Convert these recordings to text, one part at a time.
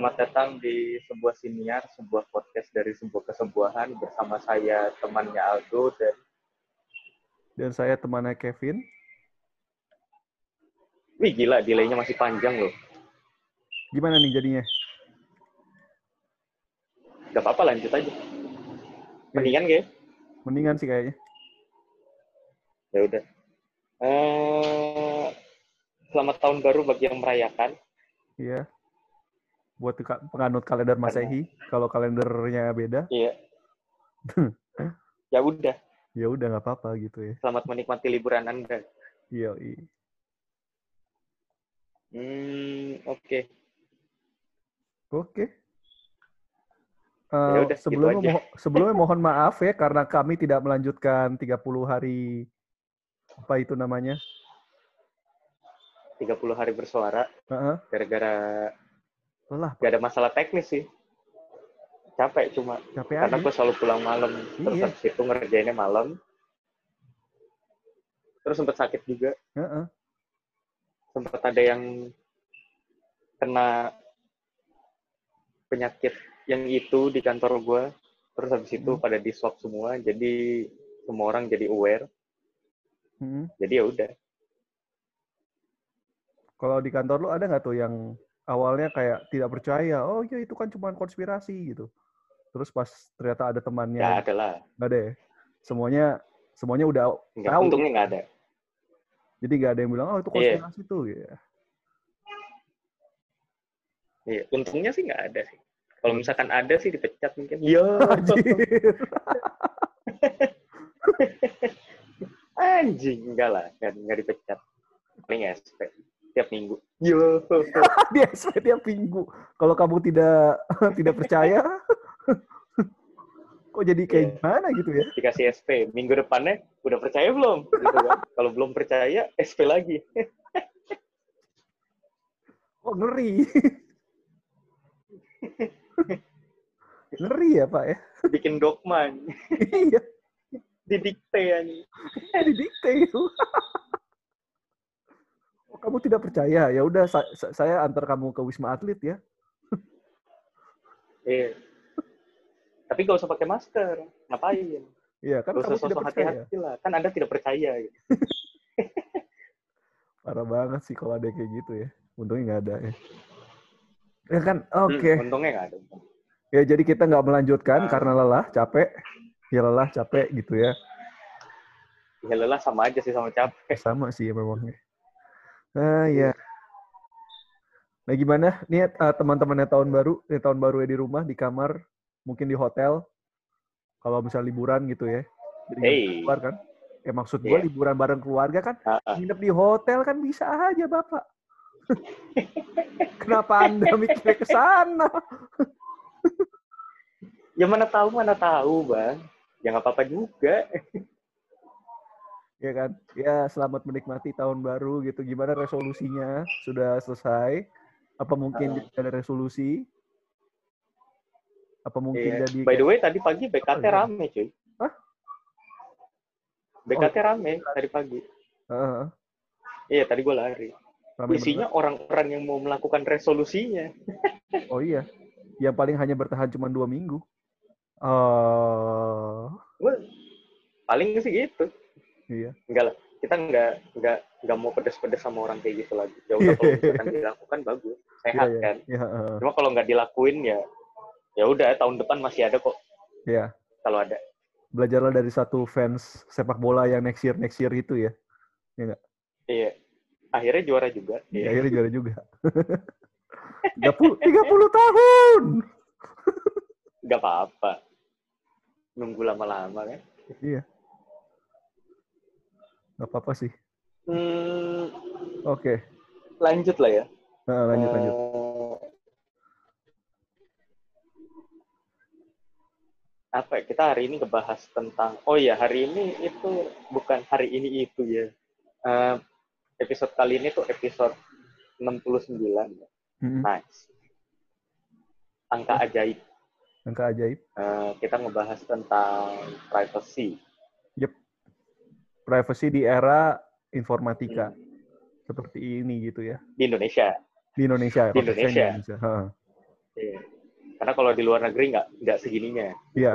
selamat datang di sebuah siniar, sebuah podcast dari sebuah kesebuahan bersama saya temannya Aldo dan Dan saya temannya Kevin. wih gila delaynya masih panjang loh. Gimana nih jadinya? Gak apa-apa lanjut aja. Mendingan gak? ya? Mendingan sih kayaknya. Ya udah. Eh, selamat tahun baru bagi yang merayakan. Iya. Buat penganut kalender Masehi, kalau kalendernya beda, Iya. ya udah. ya udah nggak apa-apa gitu ya. Selamat menikmati liburan Anda. Iya. Hmm, oke. Oke. Ya Eh, udah, gitu sebelumnya, aja. moho- sebelumnya mohon maaf ya karena kami tidak melanjutkan 30 hari apa itu namanya? 30 hari bersuara gara-gara Lelah, gak ada masalah teknis sih. Capek cuma capek karena gue selalu pulang malam terus Iya. habis itu ngerjainnya malam terus sempat sakit juga Heeh. sempat ada yang kena penyakit yang itu di kantor gue terus habis itu Hmm. pada di swab semua jadi semua orang jadi aware Mm. jadi ya udah Kalau di kantor lu ada nggak tuh yang awalnya kayak tidak percaya, oh iya itu kan cuma konspirasi gitu. Terus pas ternyata ada temannya, nggak ada lah ada ya? Semuanya semuanya udah nggak tahu. untungnya nggak ada Jadi nggak ada yang bilang, oh itu Iya. konspirasi tuh. Ya. iya untungnya sih nggak ada sih kalau misalkan ada sih dipecat mungkin iya anjing enggak lah nggak nggak dipecat paling SP tiap minggu iya Dia SP tiap minggu. Kalau kamu tidak tidak percaya, kok jadi kayak Iya. gimana gitu ya? dikasih SP minggu depannya udah percaya belum gitu kan kalau belum percaya SP lagi Kok ngeri. ngeri ya Pak ya? bikin dogma Iya, didikte ani didikte itu. Oh, kamu tidak percaya? Ya udah sa- sa- saya antar kamu ke Wisma Atlet ya. iya tapi gak usah pakai masker ngapain Iya, kan gak kamu usah tidak sosok percaya. hati-hati lah kan anda tidak percaya gitu. Parah banget sih kalau ada kayak gitu ya. Untungnya nggak ada ya. Ya kan, oke. Hmm, untungnya nggak ada Ya jadi kita nggak melanjutkan Ah. karena lelah, capek. Ya lelah, capek gitu ya. ya lelah sama aja sih sama capek Sama sih ya memangnya. Ah ya. Nah gimana? Nih eh, teman-temannya tahun baru, nih tahun baru ya di rumah, di kamar, mungkin di hotel. Kalau bisa liburan gitu ya. Jadi hey keluar kan? Ya maksud gue Iya. liburan bareng keluarga kan, ah. nginep di hotel kan bisa aja bapak. Kenapa anda mikirnya ke sana? ya mana tahu mana tahu bang ya nggak apa-apa juga Ya kan? Ya selamat menikmati tahun baru gitu. Gimana resolusinya? Sudah selesai? Apa mungkin Ah. ada resolusi? Apa mungkin Iya. jadi by the way tadi pagi BKT Oh, iya. rame cuy Hah? BKT rame tadi pagi Heeh, iya tadi gue lari ramai isinya orang-orang yang mau melakukan resolusinya. Oh iya. Yang paling hanya bertahan cuma dua minggu. Oh, Gua paling sih gitu iya. enggak lah kita nggak nggak nggak mau pedes-pedes sama orang kayak gitu lagi ya udah kalau misalkan dilakukan bagus sehat Iya, iya. kan Iya, heeh. cuma kalau nggak dilakuin ya ya udah tahun depan masih ada kok Iya. kalau ada Belajarlah dari satu fans sepak bola yang next year next year itu ya. iya akhirnya juara juga Ya, iya akhirnya juara juga. 30 30 tahun. nggak apa-apa nunggu lama-lama kan Iya. Gak apa-apa sih. hmm, Oke. lanjut lah ya Nah, lanjut lanjut. Eh, apa ya, kita hari ini ngebahas tentang oh ya hari ini itu bukan hari ini itu ya Eh, episode kali ini tuh episode 69 ya. Mm-mm. nice angka ajaib Angka ajaib. Eh, kita ngebahas tentang privacy Privacy di era informatika Hmm. seperti ini gitu ya Di Indonesia. di Indonesia. Di konteksnya Indonesia. Heeh. Iya. Karena kalau di luar negeri nggak nggak segininya. Iya.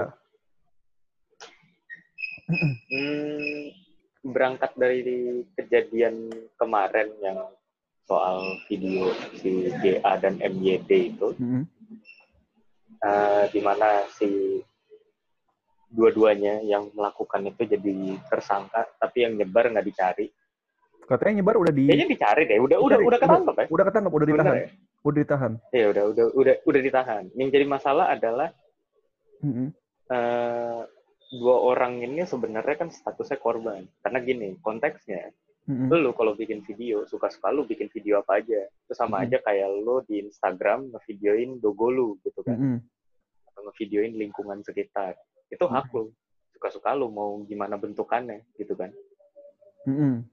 Hmm, berangkat dari kejadian kemarin yang soal video si GA dan MYD itu, Mm-mm. eh, di mana si dua-duanya yang melakukan itu jadi tersangka, tapi yang nyebar nggak dicari. Katanya nyebar udah di Kayaknya dicari deh, udah udah Dicari. udah ketangkep ya. udah ketangkap, udah Bener ditahan, ya? udah ditahan. Iya udah udah udah udah ditahan. Yang jadi masalah adalah eh, dua orang ini sebenarnya kan statusnya korban. Karena gini, konteksnya Mm-mm. lu kalau bikin video suka-suka lu bikin video apa aja itu sama Hmm. aja kayak lu di Instagram ngevideoin logo lu gitu kan atau ngevideoin lingkungan sekitar itu hak lu. Suka-suka lu mau gimana bentukannya gitu kan. Mm-mm.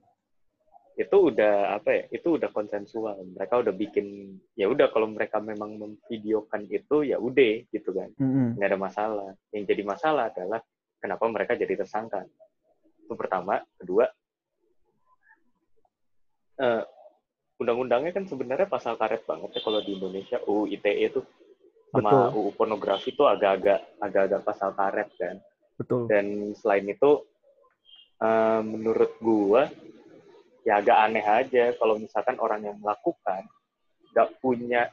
itu udah apa ya itu udah konsensual. Mereka udah bikin ya udah kalau mereka memang memvideokan itu ya udah gitu kan. Mm-mm. nggak ada masalah. Yang jadi masalah adalah kenapa mereka jadi tersangka. Itu pertama. Kedua eh, undang-undangnya kan sebenarnya pasal karet banget ya kalau di Indonesia. UU ITE itu sama Betul. UU pornografi itu agak-agak agak-agak pasal karet kan Betul. dan selain itu eh, menurut gua ya agak aneh aja kalau misalkan orang yang melakukan nggak punya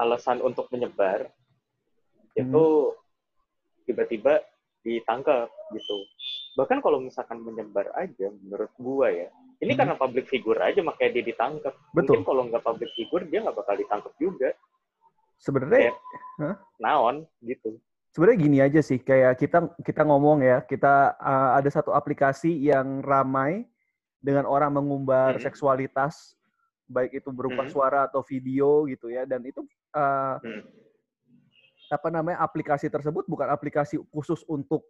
alasan untuk menyebar itu tiba-tiba ditangkap gitu bahkan kalau misalkan menyebar aja menurut gua ya ini Hmm. karena public figure aja makanya dia ditangkap Betul. mungkin kalau nggak public figure dia nggak bakal ditangkap juga Sebenarnya naon gitu sebenarnya gini aja sih kayak kita kita ngomong ya kita uh, ada satu aplikasi yang ramai dengan orang mengumbar Hmm. seksualitas baik itu berupa Hmm. suara atau video gitu ya dan itu uh, Hmm. apa namanya aplikasi tersebut bukan aplikasi khusus untuk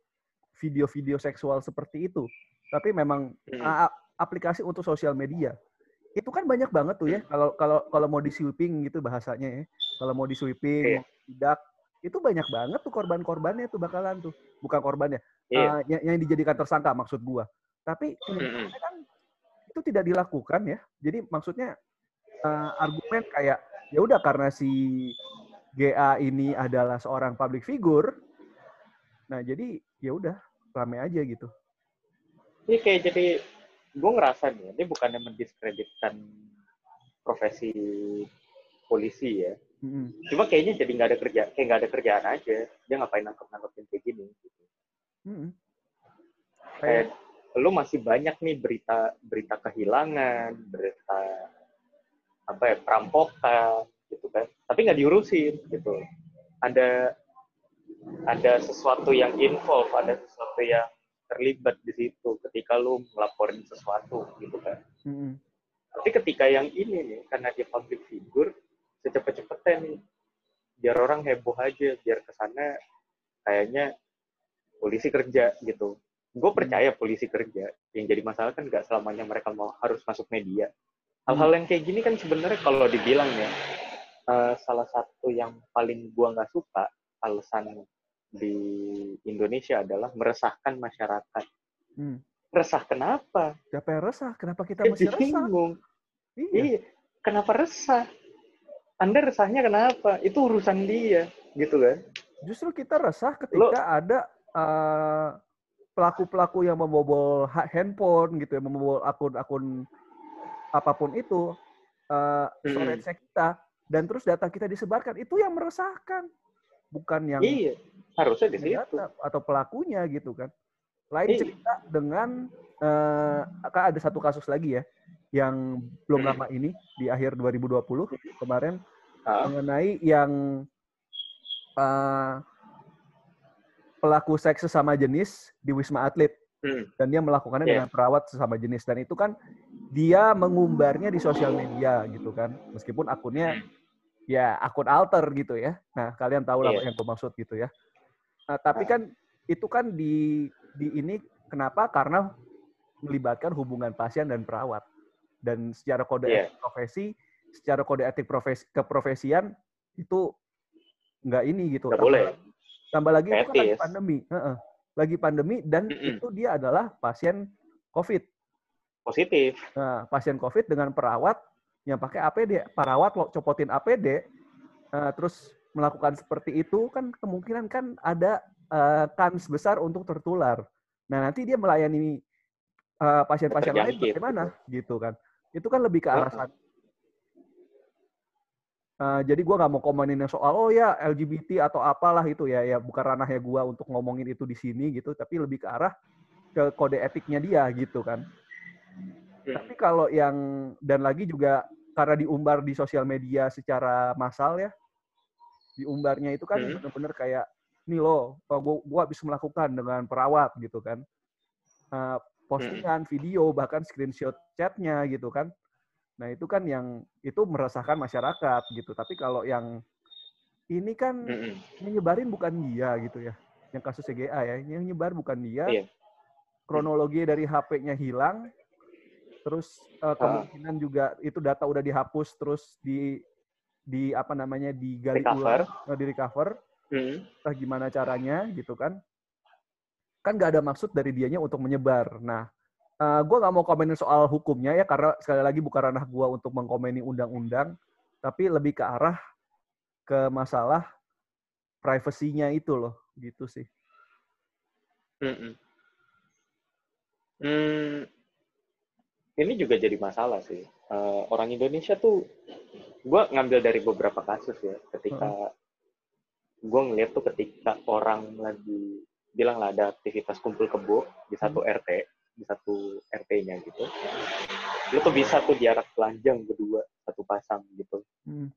video-video seksual seperti itu tapi memang Hmm. uh, aplikasi untuk sosial media itu kan banyak banget tuh ya kalau kalau kalau mau di sweeping gitu bahasanya ya kalau mau di sweeping Iya. mau tidak itu banyak banget tuh korban-korbannya tuh bakalan tuh bukan korbannya Iya. uh, yang, yang dijadikan tersangka maksud gua tapi kenyataannya kan itu tidak dilakukan ya jadi maksudnya uh, argumen kayak ya udah karena si GA ini adalah seorang public figure nah jadi ya udah rame aja gitu Ini kayak jadi gue ngerasa nih, ini bukannya mendiskreditkan profesi polisi ya. Mm-mm. Cuma kayaknya jadi nggak ada kerja, kayak nggak ada kerjaan aja. Dia ngapain nangkep nangkepin kayak gini? Gitu. Mm-mm. Kayak lu masih banyak nih berita berita kehilangan, berita apa ya perampokan gitu kan. Tapi nggak diurusin gitu. Ada ada sesuatu yang involve, ada sesuatu yang terlibat di situ ketika lu ngelaporin sesuatu gitu kan. Mm-mm. Tapi ketika yang ini nih, karena dia public figure, secepat-cepatnya nih, biar orang heboh aja, biar ke sana kayaknya polisi kerja gitu. Gue percaya polisi kerja. Yang jadi masalah kan nggak selamanya mereka mau harus masuk media. Hal-hal yang kayak gini kan sebenarnya kalau dibilang ya, eh, salah satu yang paling gua nggak suka alasan di Indonesia adalah meresahkan masyarakat. Hmm. Resah kenapa? Siapa yang resah? Kenapa kita mesti resah? Bingung. Iya. Iya, kenapa resah? Anda resahnya kenapa? Itu urusan dia, gitu kan? Justru kita resah ketika ada uh, pelaku-pelaku yang membobol ha- handphone gitu ya, membobol akun-akun apa pun itu uh, storage kita dan terus data kita disebarkan itu yang meresahkan bukan yang Iya, harusnya di situ. atau pelakunya gitu kan. Lain Iya. cerita dengan kan ada satu kasus lagi ya yang belum Hmm. lama ini di akhir 2020 kemarin Ah, mengenai yang eh, pelaku seks sesama jenis di Wisma Atlet. Hmm, dan dia melakukannya Iya. dengan perawat sesama jenis. Dan itu kan dia mengumbarnya di sosial media gitu kan. Meskipun akunnya ya akun alter gitu ya. Nah kalian tahu lah Iya. yang gue maksud gitu ya. Nah, tapi kan itu kan di di ini kenapa? Karena melibatkan hubungan pasien dan perawat dan secara kode Iya. etik profesi secara kode etik profesi keprofesian itu nggak ini gitu nggak Tambah- boleh. tambah lagi itu kan lagi pandemi Heeh. lagi pandemi dan Mm-mm. itu dia adalah pasien COVID positif. Nah, pasien COVID dengan perawat yang pakai APD, perawat lo copotin APD, uh, terus melakukan seperti itu kan kemungkinan kan ada uh, kans besar untuk tertular. Nah nanti dia melayani uh, pasien-pasien lain bagaimana gitu kan? Itu kan lebih ke arah sana. Uh, jadi gue nggak mau komenin soal oh ya LGBT atau apalah itu ya ya bukan ranahnya gue untuk ngomongin itu di sini gitu tapi lebih ke arah ke kode etiknya dia gitu kan. Hmm. Tapi kalau yang dan lagi juga karena diumbar di sosial media secara massal ya diumbarnya itu kan hmm. bener-bener kayak nih loh gue gua bisa melakukan dengan perawat gitu kan uh, postingan hmm. video bahkan screenshot chatnya gitu kan Nah, itu kan yang itu meresahkan masyarakat gitu. Tapi kalau yang ini kan menyebarin bukan dia gitu ya. Yang kasus CGA ya, yang nyebar bukan dia. Yeah. Kronologi dari HP-nya hilang. Terus uh, kemungkinan uh. juga itu data udah dihapus terus di di apa namanya digali recover. ulang, eh, di recover. Mm-hmm. Entah gimana caranya gitu kan. Kan nggak ada maksud dari dianya untuk menyebar. Nah, uh, eh, gue nggak mau komenin soal hukumnya ya karena sekali lagi bukan ranah gue untuk mengkomeni undang-undang tapi lebih ke arah ke masalah privasinya itu loh gitu sih. Hmm, hmm, ini juga jadi masalah sih. Uh, orang Indonesia tuh, gue ngambil dari beberapa kasus ya. Ketika hmm. gue ngeliat tuh ketika orang lagi bilang lah ada aktivitas kumpul kebo di satu hmm. RT, di satu RT-nya gitu lu tuh bisa tuh jarak telanjang berdua satu pasang gitu hmm.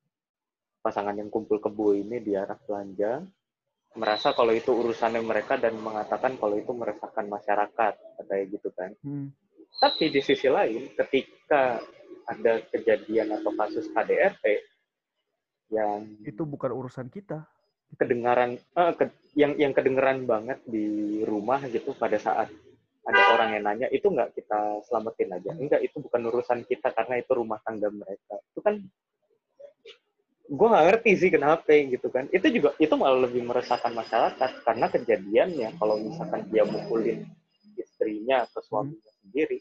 pasangan yang kumpul kebo ini diarak telanjang merasa kalau itu urusannya mereka dan mengatakan kalau itu meresahkan masyarakat kayak gitu kan hmm. tapi di sisi lain ketika ada kejadian atau kasus KDRT yang itu bukan urusan kita kedengaran eh, ke, yang yang kedengeran banget di rumah gitu pada saat ada orang yang nanya itu nggak kita selamatin aja enggak itu bukan urusan kita karena itu rumah tangga mereka itu kan gue nggak ngerti sih kenapa gitu kan itu juga itu malah lebih meresahkan masyarakat karena kejadiannya kalau misalkan dia mukulin istrinya atau suaminya hmm. sendiri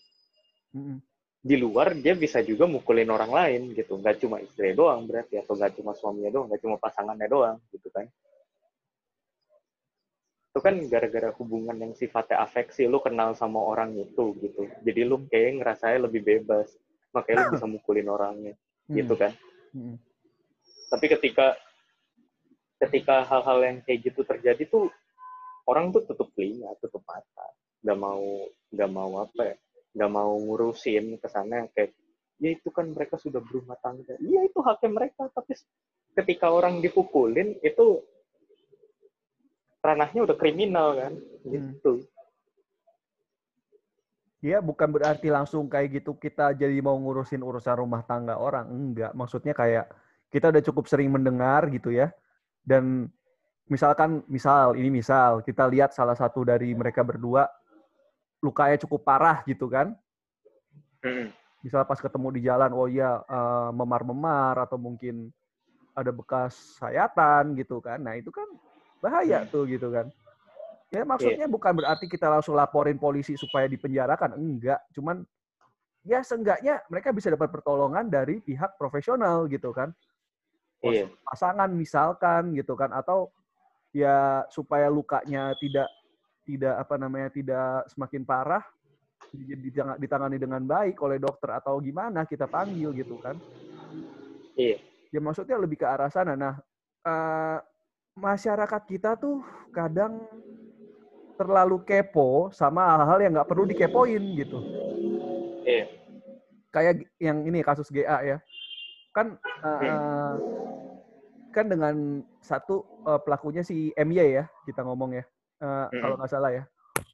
hmm. Di luar dia bisa juga mukulin orang lain gitu. Nggak cuma istri doang berarti atau nggak cuma suaminya doang nggak cuma pasangannya doang gitu kan. Itu kan gara-gara hubungan yang sifatnya afeksi lu kenal sama orang itu gitu. Jadi lu kayak ngerasanya lebih bebas makanya lu bisa mukulin orangnya hmm. gitu kan. Hmm. tapi ketika ketika hal-hal yang kayak gitu terjadi tuh orang tuh tutup telinga tutup mata. Nggak mau nggak mau apa ya nggak mau ngurusin ke sana kayak ya itu kan mereka sudah berumah tangga iya itu haknya mereka tapi ketika orang dipukulin itu ranahnya udah kriminal kan hmm. gitu Iya, bukan berarti langsung kayak gitu kita jadi mau ngurusin urusan rumah tangga orang. Enggak, maksudnya kayak kita udah cukup sering mendengar gitu ya. Dan misalkan, misal, ini misal, kita lihat salah satu dari mereka berdua lukanya cukup parah gitu kan. Hmm. Misal pas ketemu di jalan, oh iya uh, memar-memar atau mungkin ada bekas sayatan gitu kan. Nah itu kan bahaya hmm. tuh gitu kan ya maksudnya yeah. bukan berarti kita langsung laporin polisi supaya dipenjarakan enggak cuman ya seenggaknya mereka bisa dapat pertolongan dari pihak profesional gitu kan yeah. pasangan misalkan gitu kan atau ya supaya lukanya tidak tidak apa namanya tidak semakin parah ditangani dengan baik oleh dokter atau gimana kita panggil gitu kan. Iya. Ya maksudnya lebih ke arah sana. Nah uh, masyarakat kita tuh kadang terlalu kepo sama hal-hal yang nggak perlu dikepoin gitu. Iya. Kayak yang ini kasus GA ya, kan uh, kan dengan satu uh, pelakunya si MY ya kita ngomong ya, uh, hmm. kalau nggak salah ya,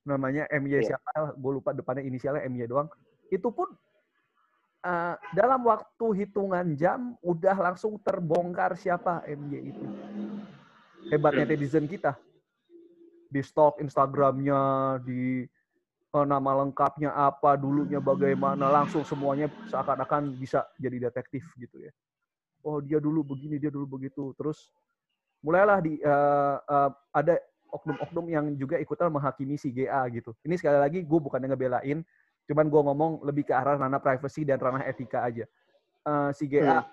namanya MY yeah. siapa? Gue lupa depannya inisialnya MY doang. Itu pun uh, dalam waktu hitungan jam udah langsung terbongkar siapa MY itu hebatnya netizen kita. Di stalk Instagramnya, di uh, nama lengkapnya apa, dulunya bagaimana, langsung semuanya seakan-akan bisa jadi detektif gitu ya. Oh dia dulu begini, dia dulu begitu. Terus mulailah di uh, uh, ada oknum-oknum yang juga ikutan menghakimi si GA gitu. Ini sekali lagi gue bukan ngebelain Cuman gue ngomong lebih ke arah ranah privacy dan ranah etika aja. Uh, si GA, hmm.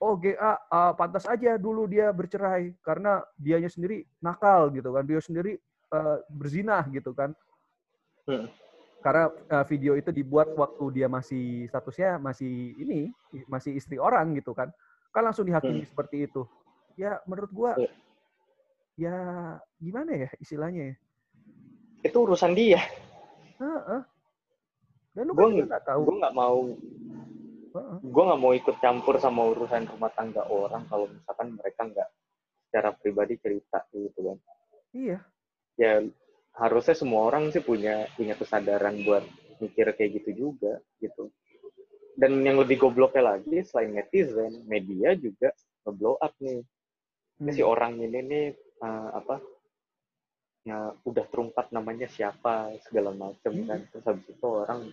oh GA uh, pantas aja dulu dia bercerai karena dianya sendiri nakal gitu kan, dia sendiri uh, berzinah gitu kan. Hmm. Karena uh, video itu dibuat waktu dia masih statusnya masih ini, masih istri orang gitu kan. Kan langsung dihakimi hmm. seperti itu. Ya menurut gue, hmm. Ya gimana ya istilahnya ya? Itu urusan dia. Uh-uh. Dan lu kan gak tahu. Gue nggak mau uh-uh. gue nggak mau ikut campur sama urusan rumah tangga orang kalau misalkan mereka nggak secara pribadi cerita gitu kan. Iya. Ya harusnya semua orang sih punya punya kesadaran buat mikir kayak gitu juga gitu. Dan yang lebih gobloknya lagi selain netizen, media juga ngeblow up nih. Hmm. si orang ini nih uh, apa ya udah terungkap namanya siapa segala macam hmm. kan terus habis itu orang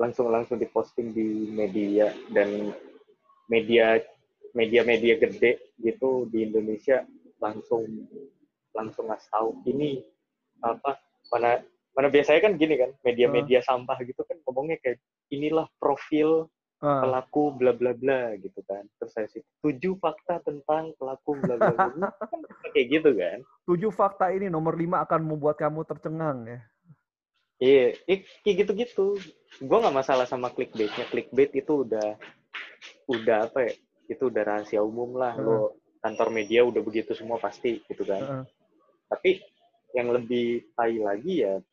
langsung langsung diposting di media dan media media-media gede gitu di Indonesia langsung langsung ngasih tahu ini apa mana mana biasanya kan gini kan media-media hmm. sampah gitu kan ngomongnya kayak inilah profil uh. pelaku bla bla bla gitu kan. Terus saya sih tujuh fakta tentang pelaku bla bla bla. Kan kayak gitu kan. Tujuh fakta ini nomor lima akan membuat kamu tercengang ya. Iya yeah, kayak gitu gitu gue nggak masalah sama clickbaitnya. Clickbait itu udah udah apa ya itu udah rahasia umum lah. Uh. lo kantor media udah begitu semua pasti gitu kan. Uh. tapi yang lebih tai lagi ya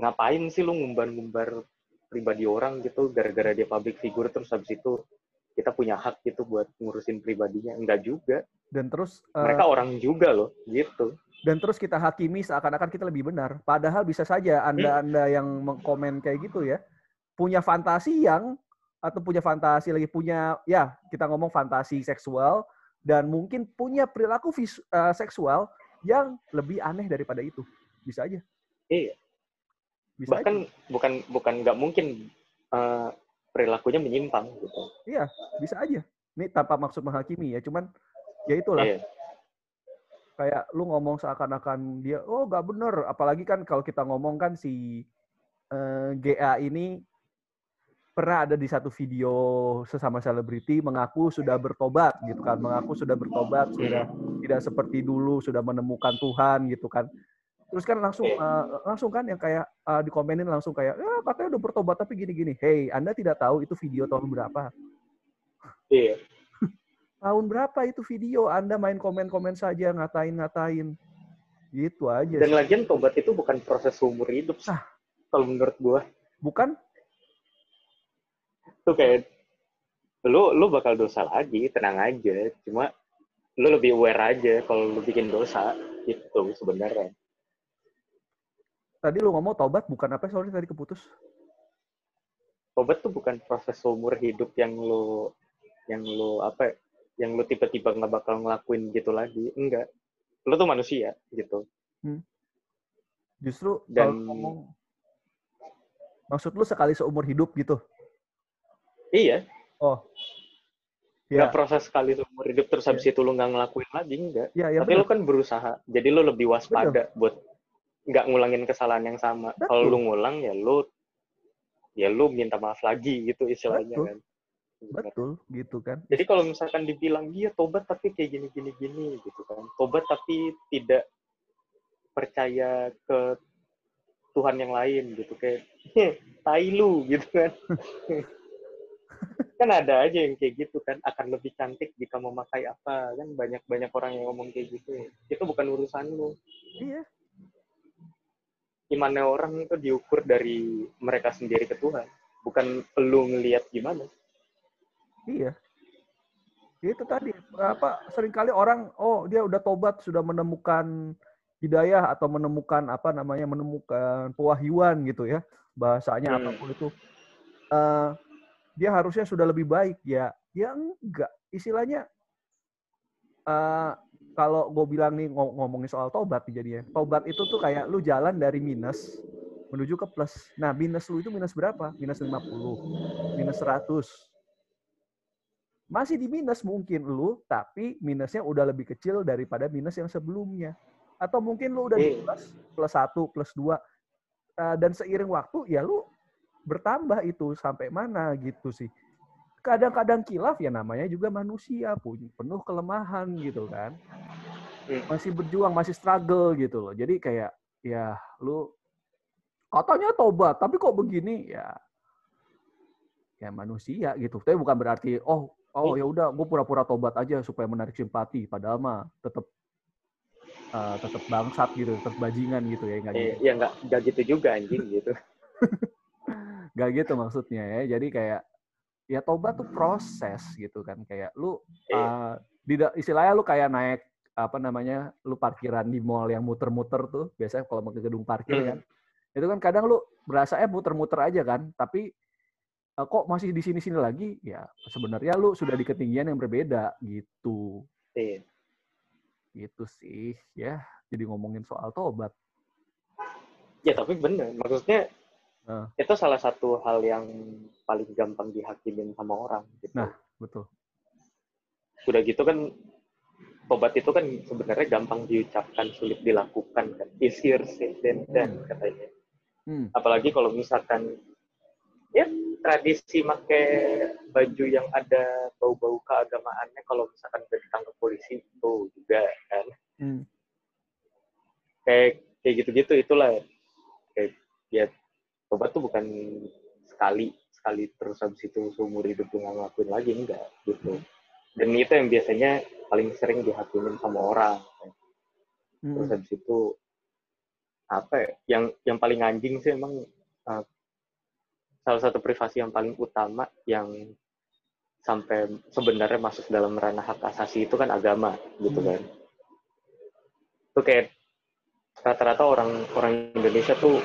ngapain sih lu ngumbar-ngumbar pribadi orang gitu gara-gara dia public figure terus habis itu kita punya hak gitu buat ngurusin pribadinya. Enggak juga. Dan terus uh, mereka orang juga loh gitu. dan terus kita hakimi seakan-akan kita lebih benar. Padahal bisa saja anda hmm. anda yang mengkomen kayak gitu ya punya fantasi yang atau punya fantasi lagi punya ya kita ngomong fantasi seksual dan mungkin punya perilaku vis, uh, seksual yang lebih aneh daripada itu. Bisa aja. Iya bisa bahkan aja. bukan bukan nggak mungkin uh, perilakunya menyimpang gitu. Iya bisa aja. Ini tanpa maksud menghakimi ya cuman ya itulah. Iya. kayak lu ngomong seakan-akan dia oh nggak bener. Apalagi kan kalau kita ngomong kan si uh, eh, GA ini pernah ada di satu video sesama selebriti mengaku sudah bertobat gitu kan mengaku sudah bertobat sudah tidak seperti dulu sudah menemukan Tuhan gitu kan terus kan langsung uh, langsung kan yang kayak uh, dikomenin langsung kayak ya katanya udah bertobat tapi gini-gini. Hey anda tidak tahu itu video tahun berapa. Iya. Tahun berapa itu video? Anda main komen-komen saja ngatain-ngatain. Gitu aja dan lagian tobat itu bukan proses umur hidup sah kalau menurut gua. Bukan? Tuh kayak lu lu bakal dosa lagi tenang aja. Cuma lu lebih aware aja kalau lu bikin dosa gitu sebenarnya tadi lu ngomong tobat bukan apa sorry tadi keputus tobat tuh bukan proses seumur hidup yang lu yang lu apa yang lu tiba-tiba nggak bakal ngelakuin gitu lagi enggak lu tuh manusia gitu hmm. justru dan ngomong maksud lu sekali seumur hidup gitu iya oh Ya. Gak proses sekali seumur hidup terus habis ya. itu lu nggak ngelakuin lagi enggak. Ya, ya, Tapi bener. lu kan berusaha. Jadi lu lebih waspada bener. buat nggak ngulangin kesalahan yang sama. Kalau lu ngulang ya lu ya lu minta maaf lagi gitu istilahnya Betul. kan. Betul, gitu kan. Jadi kalau misalkan dibilang dia tobat tapi kayak gini gini gini gitu kan. Tobat tapi tidak percaya ke Tuhan yang lain gitu kayak tai lu gitu kan. kan ada aja yang kayak gitu kan akan lebih cantik jika memakai apa kan banyak banyak orang yang ngomong kayak gitu itu bukan urusan lu iya imannya orang itu diukur dari mereka sendiri ke Tuhan, bukan lu ngelihat gimana. Iya. Itu tadi apa sering kali orang oh dia udah tobat sudah menemukan hidayah atau menemukan apa namanya menemukan pewahyuan gitu ya bahasanya hmm. apa pun itu uh, dia harusnya sudah lebih baik ya ya enggak istilahnya uh, kalau gue bilang nih ngomongin soal tobat nih jadinya. Tobat itu tuh kayak lu jalan dari minus menuju ke plus. Nah, minus lu itu minus berapa? Minus 50, minus 100. Masih di minus mungkin lu, tapi minusnya udah lebih kecil daripada minus yang sebelumnya. Atau mungkin lu udah di plus, plus 1, plus 2. uh, dan seiring waktu ya lu bertambah itu sampai mana gitu sih kadang-kadang kilaf ya namanya juga manusia punya penuh kelemahan gitu kan hmm. masih berjuang masih struggle gitu loh jadi kayak ya lu katanya tobat tapi kok begini ya ya manusia gitu tapi bukan berarti oh oh ya udah gue pura-pura tobat aja supaya menarik simpati padahal mah tetap uh, tetap bangsat gitu, tetap bajingan gitu ya nggak gitu. Ya nggak nggak gitu juga anjing gitu. nggak gitu maksudnya ya. Jadi kayak ya tobat tuh proses gitu kan kayak lu uh, di istilahnya lu kayak naik apa namanya lu parkiran di mall yang muter-muter tuh biasanya kalau mau ke gedung parkir hmm. kan itu kan kadang lu berasa eh muter-muter aja kan tapi uh, kok masih di sini-sini lagi ya sebenarnya lu sudah di ketinggian yang berbeda gitu iya. Gitu sih, ya. Jadi ngomongin soal tobat. Ya, tapi bener. Maksudnya, nah. itu salah satu hal yang paling gampang dihakimin sama orang. Gitu. Nah, betul. Udah gitu kan, tobat itu kan sebenarnya gampang diucapkan, sulit dilakukan. kan. Easier said than done, hmm. katanya. Hmm. Apalagi kalau misalkan, ya tradisi pakai baju yang ada bau-bau keagamaannya kalau misalkan udah ditangkap polisi itu juga kan hmm. kayak kayak gitu-gitu itulah kayak ya tobat tuh bukan sekali sekali terus habis itu seumur hidup gue nggak ngelakuin lagi enggak gitu dan itu yang biasanya paling sering dihakimin sama orang hmm. terus habis itu apa ya yang yang paling anjing sih emang uh, salah satu privasi yang paling utama yang sampai sebenarnya masuk dalam ranah hak asasi itu kan agama gitu hmm. kan itu kayak rata-rata orang orang Indonesia tuh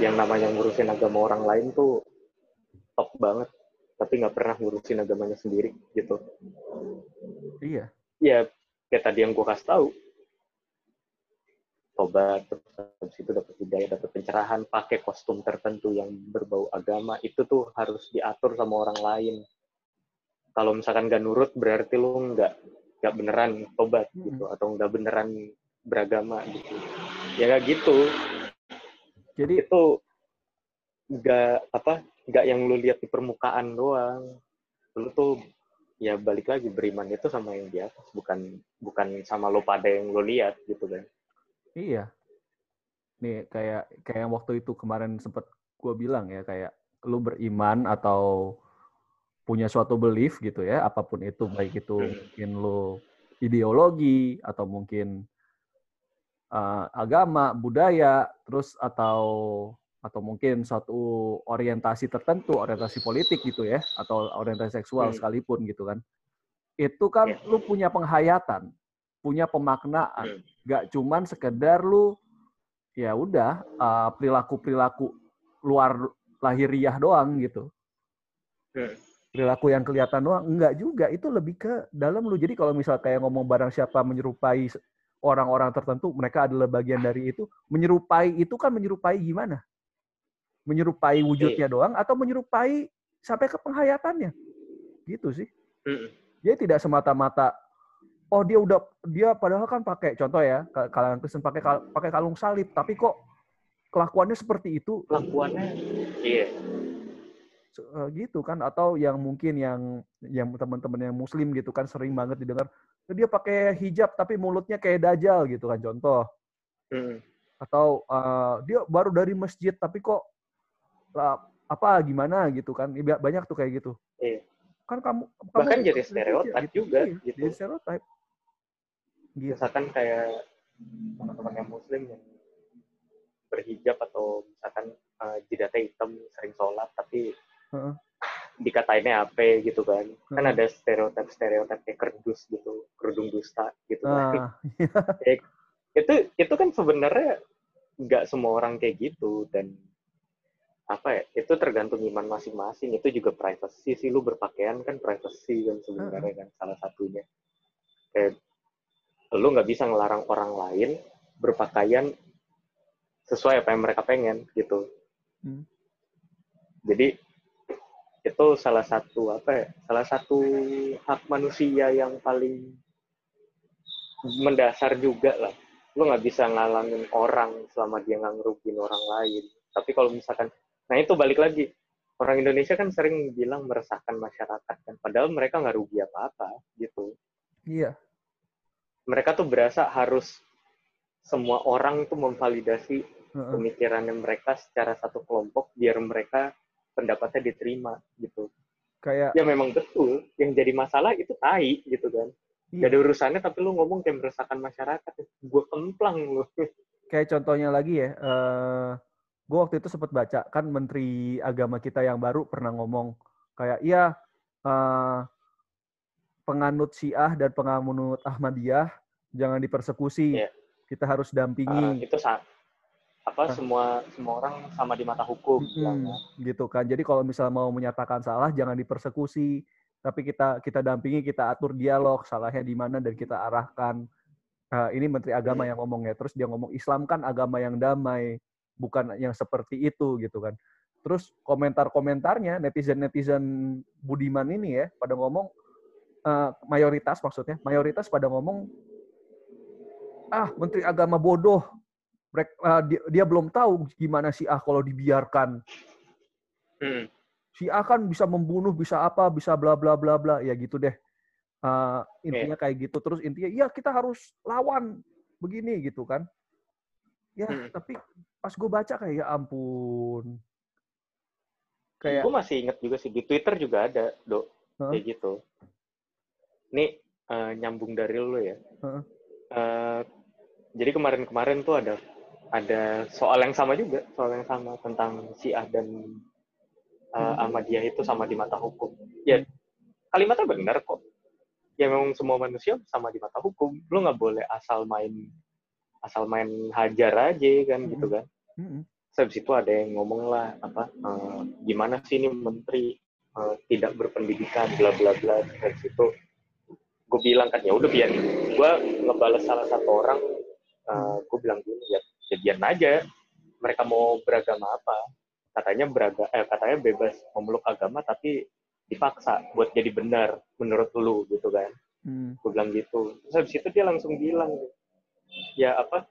yang namanya ngurusin agama orang lain tuh top banget. Tapi nggak pernah ngurusin agamanya sendiri gitu. Iya. Ya kayak tadi yang gue kasih tahu. Tobat terus habis itu dapat hidayah dapat pencerahan pakai kostum tertentu yang berbau agama itu tuh harus diatur sama orang lain. Kalau misalkan gak nurut berarti lu nggak nggak beneran tobat gitu. Atau nggak beneran beragama gitu. Ya gak gitu jadi itu nggak apa nggak yang lu lihat di permukaan doang lu tuh ya balik lagi beriman itu sama yang di atas bukan bukan sama lo pada yang lo lihat gitu kan Iya. Nih kayak kayak yang waktu itu kemarin sempat gue bilang ya kayak lu beriman atau punya suatu belief gitu ya apa pun itu baik itu hmm. mungkin lu ideologi atau mungkin uh, agama budaya terus atau atau mungkin suatu orientasi tertentu orientasi politik gitu ya atau orientasi seksual hmm. sekalipun gitu kan itu kan yeah. lu punya penghayatan punya pemaknaan. Hmm. Gak cuman sekedar lu ya udah uh, perilaku-perilaku luar lahiriah doang gitu. Hmm. Perilaku yang kelihatan doang enggak juga, itu lebih ke dalam lu. Jadi kalau misal kayak ngomong barang siapa menyerupai orang-orang tertentu, mereka adalah bagian dari itu. Menyerupai itu kan menyerupai gimana? Menyerupai wujudnya iya. doang atau menyerupai sampai ke penghayatannya? Gitu sih. Jadi tidak semata-mata oh dia udah dia padahal kan pakai contoh ya kalangan Kristen pakai pakai kalung salib tapi kok kelakuannya seperti itu kelakuannya iya uh, gitu kan atau yang mungkin yang yang teman-teman yang muslim gitu kan sering banget didengar dia pakai hijab tapi mulutnya kayak dajal gitu kan contoh mm. atau uh, dia baru dari masjid tapi kok uh, apa gimana gitu kan banyak tuh kayak gitu iya. kan kamu, kamu bahkan jadi stereotip gitu, juga iya, gitu. jadi stereotip gitu. misalkan kayak teman-teman yang muslim yang berhijab atau misalkan uh, jidatnya hitam sering sholat tapi uh-uh. Dikatainnya apa gitu kan. Kan ada stereotip stereotip kayak kerdus gitu kerudung dusta gitu kan. Ya, itu itu kan sebenarnya nggak semua orang kayak gitu dan apa ya itu tergantung iman masing-masing. Itu juga privacy sih lu berpakaian kan privacy kan sebenarnya uh kan salah satunya. Kayak lu nggak bisa ngelarang orang lain berpakaian sesuai apa yang mereka pengen gitu. Hmm. Jadi itu salah satu apa ya? Salah satu hak manusia yang paling mendasar juga lah. Lu nggak bisa ngalangin orang selama dia nggak ngerugin orang lain. Tapi kalau misalkan, nah itu balik lagi. Orang Indonesia kan sering bilang meresahkan masyarakat kan, padahal mereka nggak rugi apa-apa gitu. Iya. Mereka tuh berasa harus semua orang tuh memvalidasi pemikirannya mereka secara satu kelompok biar mereka pendapatnya diterima gitu. Kayak Ya memang betul, yang jadi masalah itu tai gitu kan. iya. Gak ada urusannya tapi lu ngomong kayak meresahkan masyarakat. Gue kemplang lu. kayak contohnya lagi ya, eh gue waktu itu sempat baca kan Menteri Agama kita yang baru pernah ngomong kayak iya eh, penganut Syiah dan penganut Ahmadiyah jangan dipersekusi, Iya. kita harus dampingi, itu sa apa semua semua orang sama di mata hukum bilangnya. gitu kan. Jadi kalau misalnya mau menyatakan salah jangan dipersekusi, tapi kita kita dampingi, kita atur dialog salahnya di mana dan kita arahkan. Eh, ini Menteri Agama Hmm. yang ngomong ya. Terus dia ngomong Islam kan agama yang damai, bukan yang seperti itu gitu kan. Terus komentar-komentarnya netizen-netizen Budiman ini ya pada ngomong eh, mayoritas maksudnya mayoritas pada ngomong ah Menteri Agama bodoh. Mereka, eh, dia, dia belum tahu gimana sih ah kalau dibiarkan. Hmm. si A kan bisa membunuh, bisa apa, bisa bla bla bla bla, ya gitu deh. Uh, intinya kayak gitu. Terus intinya, ya kita harus lawan begini gitu kan. Ya, Hmm. tapi pas gue baca kayak ya ampun. Kayak Gue masih inget juga sih di Twitter juga ada, dok, Hah? kayak gitu. Ini eh, nyambung dari lu ya. Heeh. Eh, jadi kemarin-kemarin tuh ada ada soal yang sama juga, soal yang sama tentang Syiah dan Hmm. Ahmadiyah itu sama di mata hukum. Ya, kalimatnya benar kok. Ya memang semua manusia sama di mata hukum. Lu nggak boleh asal main asal main hajar aja kan gitu kan. Terus habis itu ada yang ngomong lah apa eh, gimana sih ini menteri eh, tidak berpendidikan bla bla bla dari situ gue bilang kan ya udah biar gue ngebales salah satu orang gue bilang gini ya, ya biar aja. Mereka mau beragama apa? Katanya beraga eh, katanya bebas memeluk agama tapi dipaksa buat jadi benar menurut lu gitu kan? Mm. gue bilang gitu. Terus habis itu dia langsung bilang ya apa?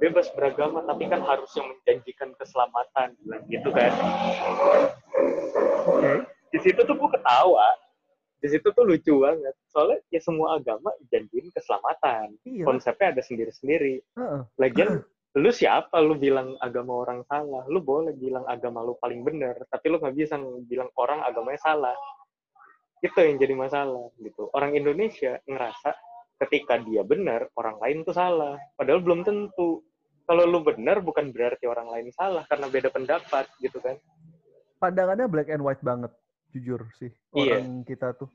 Bebas beragama tapi kan harus yang menjanjikan keselamatan bilang gitu kan? Oke. di situ tuh gue ketawa. Di situ tuh lucu banget. Soalnya ya semua agama janjiin keselamatan. Iya. konsepnya ada sendiri-sendiri. Heeh. lagian lu siapa lu bilang agama orang salah lu boleh bilang agama lu paling benar tapi lu nggak bisa bilang orang agamanya salah itu yang jadi masalah gitu orang Indonesia ngerasa ketika dia benar orang lain tuh salah padahal belum tentu kalau lu benar bukan berarti orang lain salah karena beda pendapat gitu kan Pandangannya black and white banget, jujur sih. Iya. Orang kita tuh.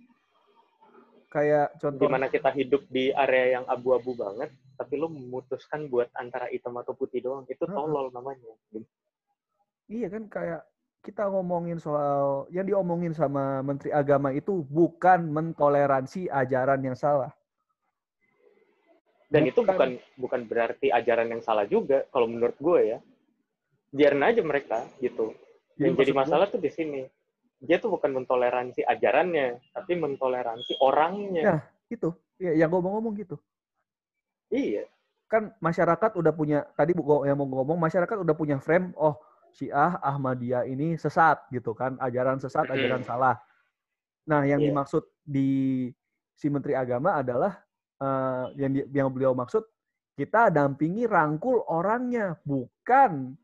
Kayak contoh di mana kita hidup di area yang abu-abu banget tapi lu memutuskan buat antara hitam atau putih doang itu tolol namanya. Iya kan kayak kita ngomongin soal yang diomongin sama Menteri Agama itu bukan mentoleransi ajaran yang salah. dan itu Bukan. bukan bukan berarti ajaran yang salah juga kalau menurut gue ya. Biarin aja mereka gitu. Yang jadi masalah tuh di sini dia tuh bukan mentoleransi ajarannya tapi mentoleransi orangnya Nah, itu. Ya, yang gue mau ngomong gitu. iya Kan masyarakat udah punya tadi yang mau ngomong masyarakat udah punya frame oh Syiah Ahmadiyah ini sesat gitu kan, ajaran sesat, ajaran salah. Nah, yang Iya. dimaksud di si Menteri Agama adalah eh, yang di- yang beliau maksud kita dampingi rangkul orangnya, bukan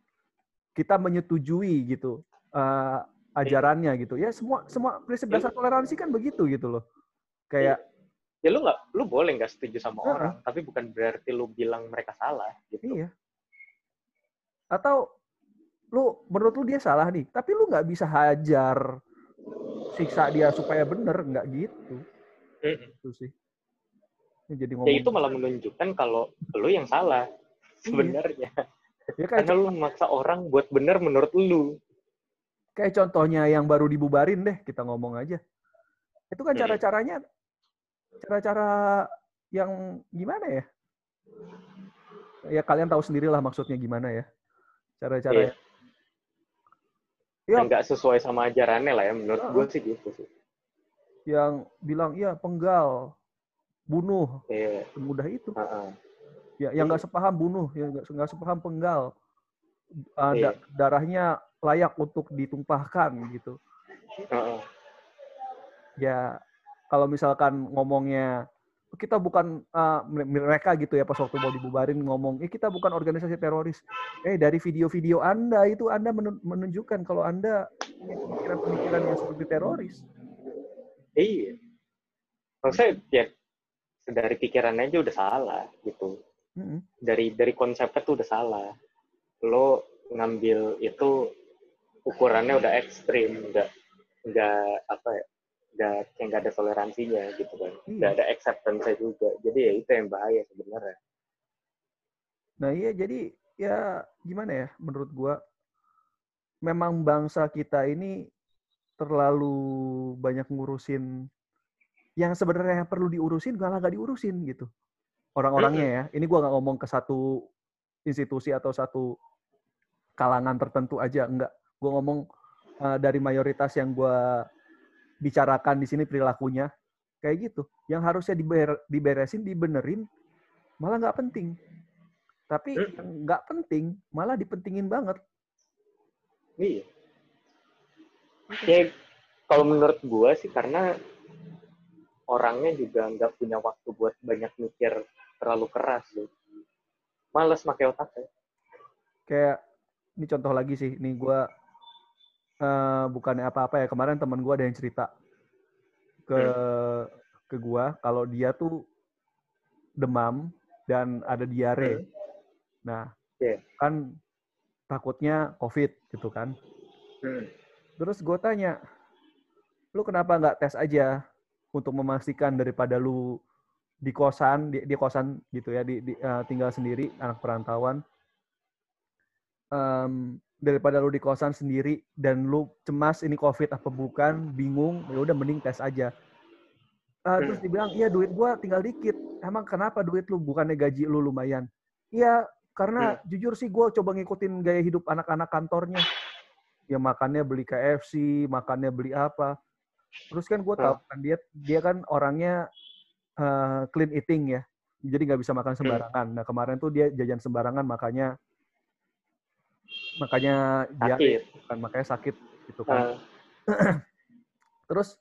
kita menyetujui gitu eh, ajarannya gitu. Ya semua semua prinsip dasar toleransi kan begitu gitu loh. Kayak ya lu nggak lu boleh nggak setuju sama Heeh. orang tapi bukan berarti lu bilang mereka salah gitu Iya. Atau lu menurut lu dia salah nih, tapi lu nggak bisa hajar siksa dia supaya bener, nggak gitu. Itu sih. Ini jadi ya ngomong. itu malah menunjukkan kalau lu yang salah sebenarnya ya kayak, karena lu memaksa orang buat benar menurut lu kayak contohnya yang baru dibubarin deh, kita ngomong aja. Itu kan cara-caranya, cara-cara yang gimana ya? Ya kalian tahu sendirilah maksudnya gimana ya. Cara-cara Iya. Ya, yang nggak sesuai sama ajarannya lah ya menurut Heeh. gue sih gitu sih yang bilang, iya penggal, bunuh, Iya, semudah itu. heeh. Ya, yang nggak sepaham bunuh, yang nggak sepaham penggal. uh, Iya. da- darahnya layak untuk ditumpahkan gitu. Heeh. Ya kalau misalkan ngomongnya kita bukan uh, mereka gitu ya pas waktu mau dibubarin ngomong, eh kita bukan organisasi teroris. Eh dari video-video Anda itu Anda menun- menunjukkan kalau Anda pemikiran-pemikiran yang seperti teroris. Iya. Maksudnya ya dari pikirannya aja udah salah gitu. Dari dari konsepnya tuh udah salah. Lo ngambil itu ukurannya udah ekstrim, udah nggak apa ya, nggak kayak nggak ada toleransinya gitu kan, nggak Iya. ada acceptance juga. Jadi ya itu yang bahaya sebenarnya. Nah iya jadi ya gimana ya menurut gua memang bangsa kita ini terlalu banyak ngurusin yang sebenarnya perlu diurusin malah gak diurusin gitu orang-orangnya ya ini gua nggak ngomong ke satu institusi atau satu kalangan tertentu aja enggak gua ngomong uh, dari mayoritas yang gua bicarakan di sini perilakunya kayak gitu yang harusnya diber- diberesin dibenerin malah nggak penting tapi Hmm. nggak penting malah dipentingin banget Iya. Ya kalau menurut gua sih karena orangnya juga nggak punya waktu buat banyak mikir terlalu keras sih. Males pakai otaknya. kayak ini contoh lagi sih nih gua eh bukannya apa-apa ya kemarin teman gua ada yang cerita ke ke gua kalau dia tuh demam dan ada diare Hmm. nah Iya. kan takutnya covid gitu kan Terus gue tanya, lu kenapa nggak tes aja untuk memastikan daripada lu di kosan, di, di kosan gitu ya, di, di- eh, tinggal sendiri, anak perantauan. Em, daripada lu di kosan sendiri dan lu cemas ini covid apa bukan, bingung, ya udah mending tes aja. Eh, terus dibilang, iya duit gua tinggal dikit. Emang kenapa duit lu bukannya gaji lu lumayan? Iya, karena jujur sih gue coba ngikutin gaya hidup anak-anak kantornya ya makannya beli KFC, makannya beli apa. Terus kan gue tahu kan dia dia kan orangnya eh, clean eating ya, jadi nggak bisa makan sembarangan. Nah kemarin tuh dia jajan sembarangan makanya makanya dia Sakit. kan makanya sakit gitu kan. Ah, Terus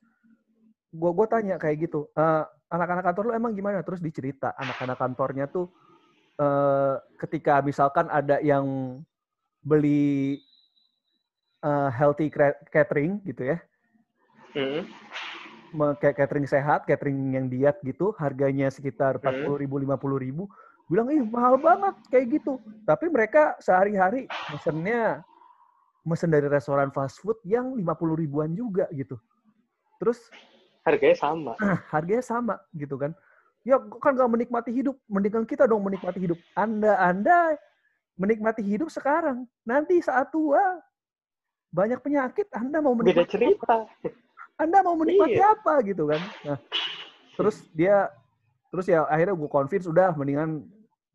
gue gue tanya kayak gitu, "Eh, anak-anak kantor lu emang gimana? Terus dicerita anak-anak kantornya tuh eh, ketika misalkan ada yang beli eh, healthy catering gitu ya, mm, me- kayak catering sehat, catering yang diet gitu, harganya sekitar empat puluh ribu, lima puluh ribu, bilang ih mahal banget kayak gitu. Tapi mereka sehari-hari mesennya mesen dari restoran fast food yang lima puluh ribuan juga gitu. Terus harganya sama. harganya sama gitu kan. Ya kan gak menikmati hidup, mendingan kita dong menikmati hidup. Anda Anda menikmati hidup sekarang, nanti saat tua banyak penyakit, Anda mau Beda menikmati cerita. anda mau menikmati Iya. apa gitu kan? Nah, terus dia terus ya akhirnya gue convince udah mendingan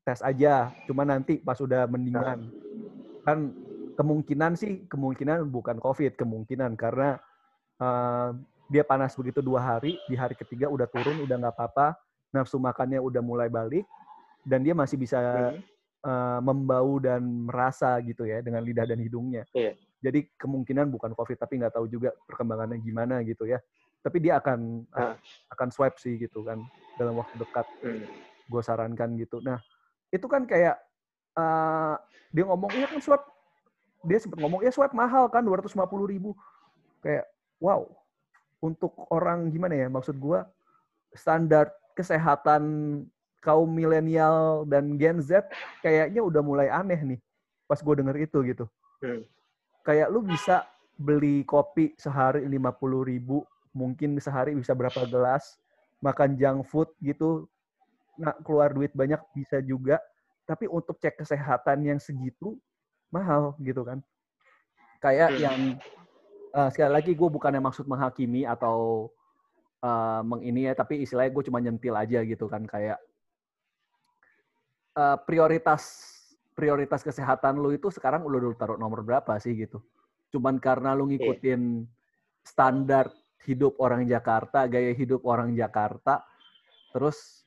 tes aja. Cuma nanti pas udah mendingan kan kemungkinan sih kemungkinan bukan covid kemungkinan karena eh, dia panas begitu dua hari di hari ketiga udah turun udah nggak apa-apa nafsu makannya udah mulai balik dan dia masih bisa Hmm. eh, membau dan merasa gitu ya dengan lidah dan hidungnya. Iya. Jadi kemungkinan bukan COVID tapi nggak tahu juga perkembangannya gimana gitu ya. Tapi dia akan Ah. akan swab sih gitu kan dalam waktu dekat. Hmm. Gue sarankan gitu. Nah itu kan kayak eh, dia ngomong iya kan swab dia sempat ngomong ya swab mahal kan 250 ribu kayak wow untuk orang gimana ya maksud gue standar kesehatan kaum milenial dan Gen Z kayaknya udah mulai aneh nih pas gue denger itu gitu Hmm. kayak lu bisa beli kopi sehari 50 ribu mungkin sehari bisa berapa gelas makan junk food gitu nggak keluar duit banyak bisa juga. Tapi untuk cek kesehatan yang segitu mahal gitu kan. Kayak Hmm. yang eh, sekali lagi gue bukannya maksud menghakimi atau eh, mengini ya tapi istilahnya gue cuma nyentil aja gitu kan kayak eh, prioritas prioritas kesehatan lu itu sekarang udah lu taruh nomor berapa sih gitu. Cuman karena lu ngikutin standar hidup orang Jakarta gaya hidup orang Jakarta terus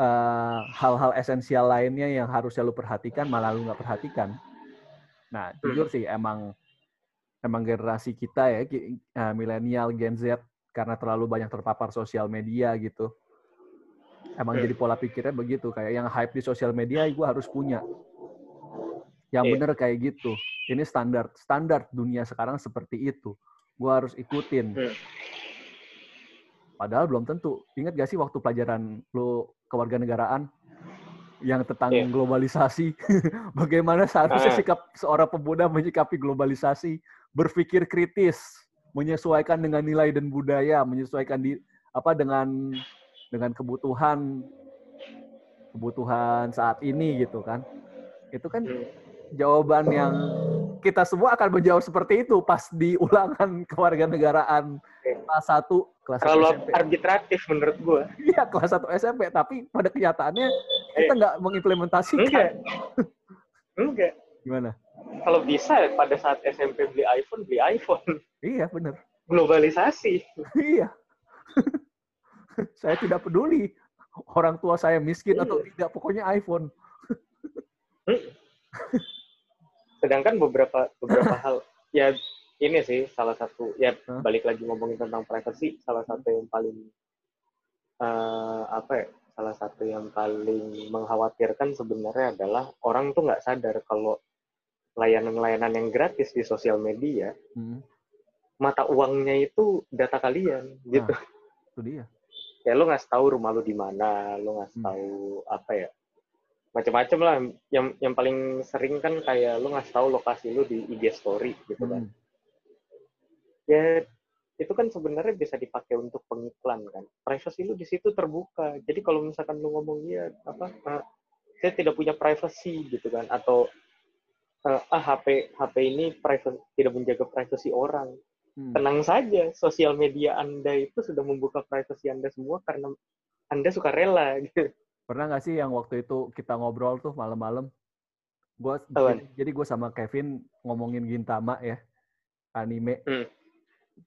eh, hal-hal esensial lainnya yang harusnya lu perhatikan malah lu nggak perhatikan Nah, jujur sih emang emang generasi kita ya, uh, milenial, Gen Z, karena terlalu banyak terpapar sosial media gitu. Emang hmm. jadi pola pikirnya begitu, kayak yang hype di sosial media gue harus punya. Yang yeah. bener kayak gitu. Ini standar standar dunia sekarang seperti itu. Gue harus ikutin. Hmm. Padahal belum tentu. Ingat gak sih waktu pelajaran lo kewarganegaraan yang tentang yeah. globalisasi? Bagaimana seharusnya ah. sikap seorang pemuda menyikapi globalisasi? Berpikir kritis, menyesuaikan dengan nilai dan budaya, menyesuaikan di apa dengan dengan kebutuhan kebutuhan saat ini gitu kan. Itu kan hmm. jawaban yang kita semua akan menjawab seperti itu pas di ulangan kewarganegaraan kelas 1 kelas Terlalu SMP. arbitratif menurut gue. Iya, kelas 1 SMP, tapi pada kenyataannya kita eh. nggak mengimplementasikan. Enggak. Enggak. Gimana? Kalau bisa pada saat SMP beli iPhone, beli iPhone. Iya, benar. Globalisasi. iya. saya tidak peduli orang tua saya miskin atau iya. tidak, pokoknya iPhone. Sedangkan beberapa beberapa hal ya ini sih salah satu ya huh? balik lagi ngomongin tentang privacy salah satu yang paling uh, apa ya salah satu yang paling mengkhawatirkan sebenarnya adalah orang tuh nggak sadar kalau layanan-layanan yang gratis di sosial media hmm. mata uangnya itu data kalian gitu. Nah, itu dia. Ya lo nggak tahu rumah lo di mana, lo nggak hmm. tahu apa ya macam-macam lah. Yang yang paling sering kan kayak lu ngasih tahu lokasi lu di IG story gitu kan. Hmm. ya itu kan sebenarnya bisa dipakai untuk pengiklan kan. Privacy lu di situ terbuka. Jadi kalau misalkan lu ngomong ya apa uh, saya tidak punya privacy gitu kan. Atau uh, ah HP HP ini private tidak menjaga privasi orang. Hmm. tenang saja sosial media anda itu sudah membuka privasi anda semua karena anda suka rela gitu Pernah nggak sih yang waktu itu kita ngobrol tuh malam-malam? Gua jadi, jadi gue sama Kevin ngomongin Gintama ya, anime. Hmm.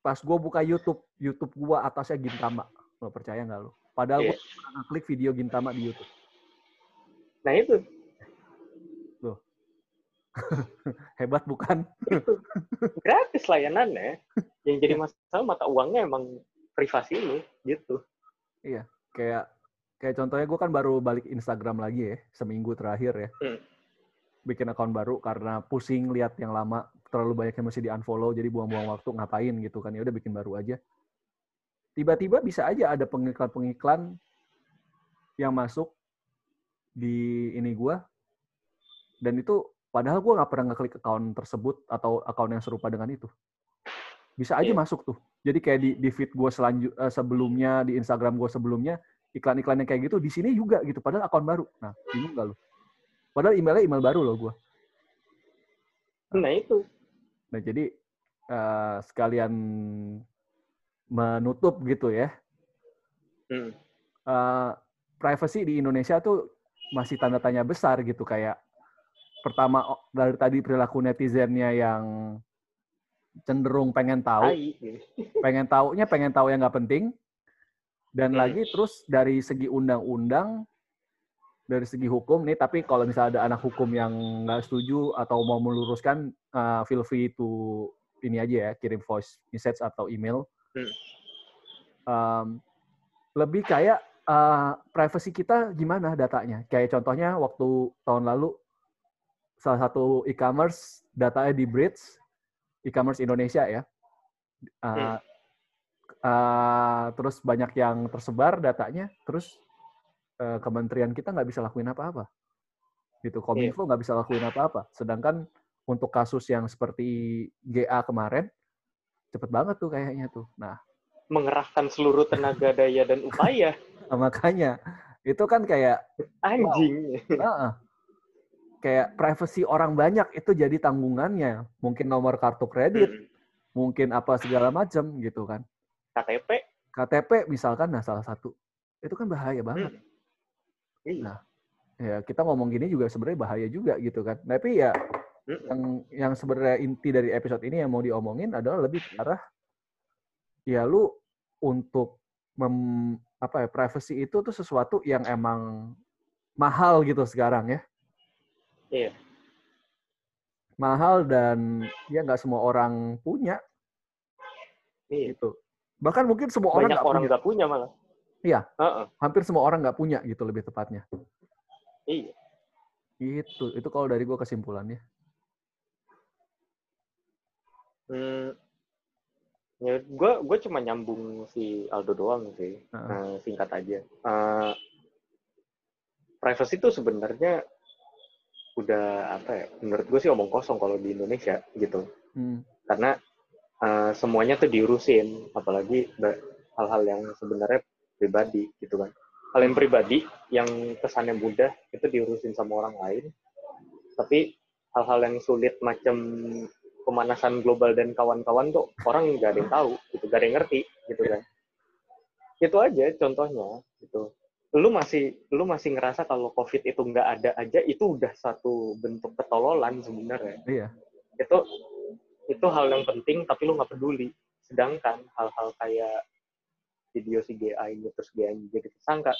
Pas gue buka YouTube, YouTube gue atasnya Gintama. Lo percaya nggak lo? Padahal yeah. gue klik video Gintama di YouTube. Nah itu. Loh. Hebat bukan? Gratis layanannya. Yang jadi masalah mata uangnya emang privasi lo gitu. Iya, kayak kayak contohnya gue kan baru balik Instagram lagi ya seminggu terakhir ya. Hmm. bikin akun baru karena pusing lihat yang lama terlalu banyak yang masih di unfollow jadi buang-buang waktu ngapain gitu kan. Ya udah bikin baru aja. Tiba-tiba bisa aja ada pengiklan-pengiklan yang masuk di ini gue dan itu padahal gue nggak pernah ngeklik akun tersebut atau akun yang serupa dengan itu. Bisa aja yeah. masuk tuh. Jadi kayak di, di feed gue selanjut uh, sebelumnya di Instagram gue sebelumnya iklan-iklan yang kayak gitu di sini juga gitu padahal akun baru. Nah bingung gak lo padahal emailnya email baru loh gue nah. Itu. Nah jadi uh, sekalian menutup gitu ya. Hmm. uh, privacy di Indonesia tuh masih tanda tanya besar gitu kayak pertama dari tadi perilaku netizennya yang cenderung pengen tahu, pengen taunya pengen tahu yang nggak penting, dan hmm. lagi terus dari segi undang-undang, dari segi hukum nih, tapi kalau misalnya ada anak hukum yang nggak setuju atau mau meluruskan, uh, feel free to ini aja ya, kirim voice message atau email. Hmm. Um, lebih kayak uh, privacy kita gimana datanya? Kayak contohnya waktu tahun lalu salah satu e-commerce datanya di bridge e-commerce Indonesia ya. Uh, hmm uh, terus banyak yang tersebar datanya, terus uh, kementerian kita nggak bisa lakuin apa-apa. Gitu, Kominfo iya. nggak bisa lakuin apa-apa. Sedangkan untuk kasus yang seperti GA kemarin, cepet banget tuh kayaknya tuh. Nah, mengerahkan seluruh tenaga daya dan upaya. nah, makanya itu kan kayak anjing. Wow, uh, kayak privasi orang banyak itu jadi tanggungannya. Mungkin nomor kartu kredit, hmm. mungkin apa segala macam gitu kan. KTP KTP misalkan nah salah satu itu kan bahaya banget hmm. Iya. nah ya kita ngomong gini juga sebenarnya bahaya juga gitu kan tapi ya hmm. yang yang sebenarnya inti dari episode ini yang mau diomongin adalah lebih ke arah ya lu untuk mem, apa ya privacy itu tuh sesuatu yang emang mahal gitu sekarang ya iya mahal dan ya nggak semua orang punya Iya. gitu. Bahkan mungkin semua orang Banyak nggak orang punya. nggak punya malah. Iya. Heeh, Hampir semua orang nggak punya gitu lebih tepatnya. iya. Itu itu kalau dari gue kesimpulannya. Hmm, ya gue gue cuma nyambung si Aldo doang sih. Heeh. Nah, singkat aja. Eh, privacy itu sebenarnya udah apa ya? Menurut gue sih omong kosong kalau di Indonesia gitu. Hmm. Karena eh, semuanya tuh diurusin, apalagi hal-hal yang sebenarnya pribadi gitu kan. Hal yang pribadi yang kesannya mudah itu diurusin sama orang lain. Tapi hal-hal yang sulit macam pemanasan global dan kawan-kawan tuh orang nggak ada yang tahu gitu, nggak ada yang ngerti gitu kan. Itu aja contohnya gitu. Lu masih lu masih ngerasa kalau COVID itu nggak ada aja itu udah satu bentuk ketololan sebenarnya Iya. itu itu hal yang penting tapi lu nggak peduli sedangkan hal-hal kayak video CGI ini terus GA ini jadi tersangka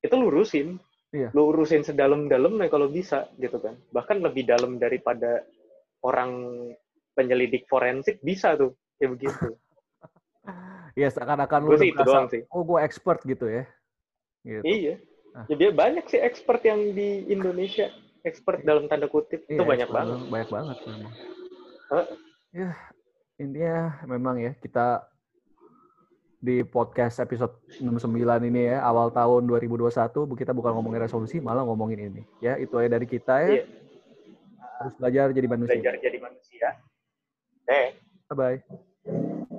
itu lu urusin Iya. lu urusin sedalam-dalamnya kalau bisa gitu kan bahkan lebih dalam daripada orang penyelidik forensik bisa tuh kayak begitu Ya seakan-akan lu udah itu merasa, doang sih oh gue expert gitu ya. Gitu. iya Ah. ya dia banyak sih expert yang di Indonesia expert dalam tanda kutip itu Iya, banyak expert banget Banyak banget memang. Heeh. Ya, intinya memang ya kita di podcast episode 69 ini ya, awal tahun 2021 bu- kita bukan ngomongin resolusi, malah ngomongin ini. Ya, itu aja dari kita ya. Iya. Harus belajar jadi manusia. belajar jadi manusia eh Bye bye.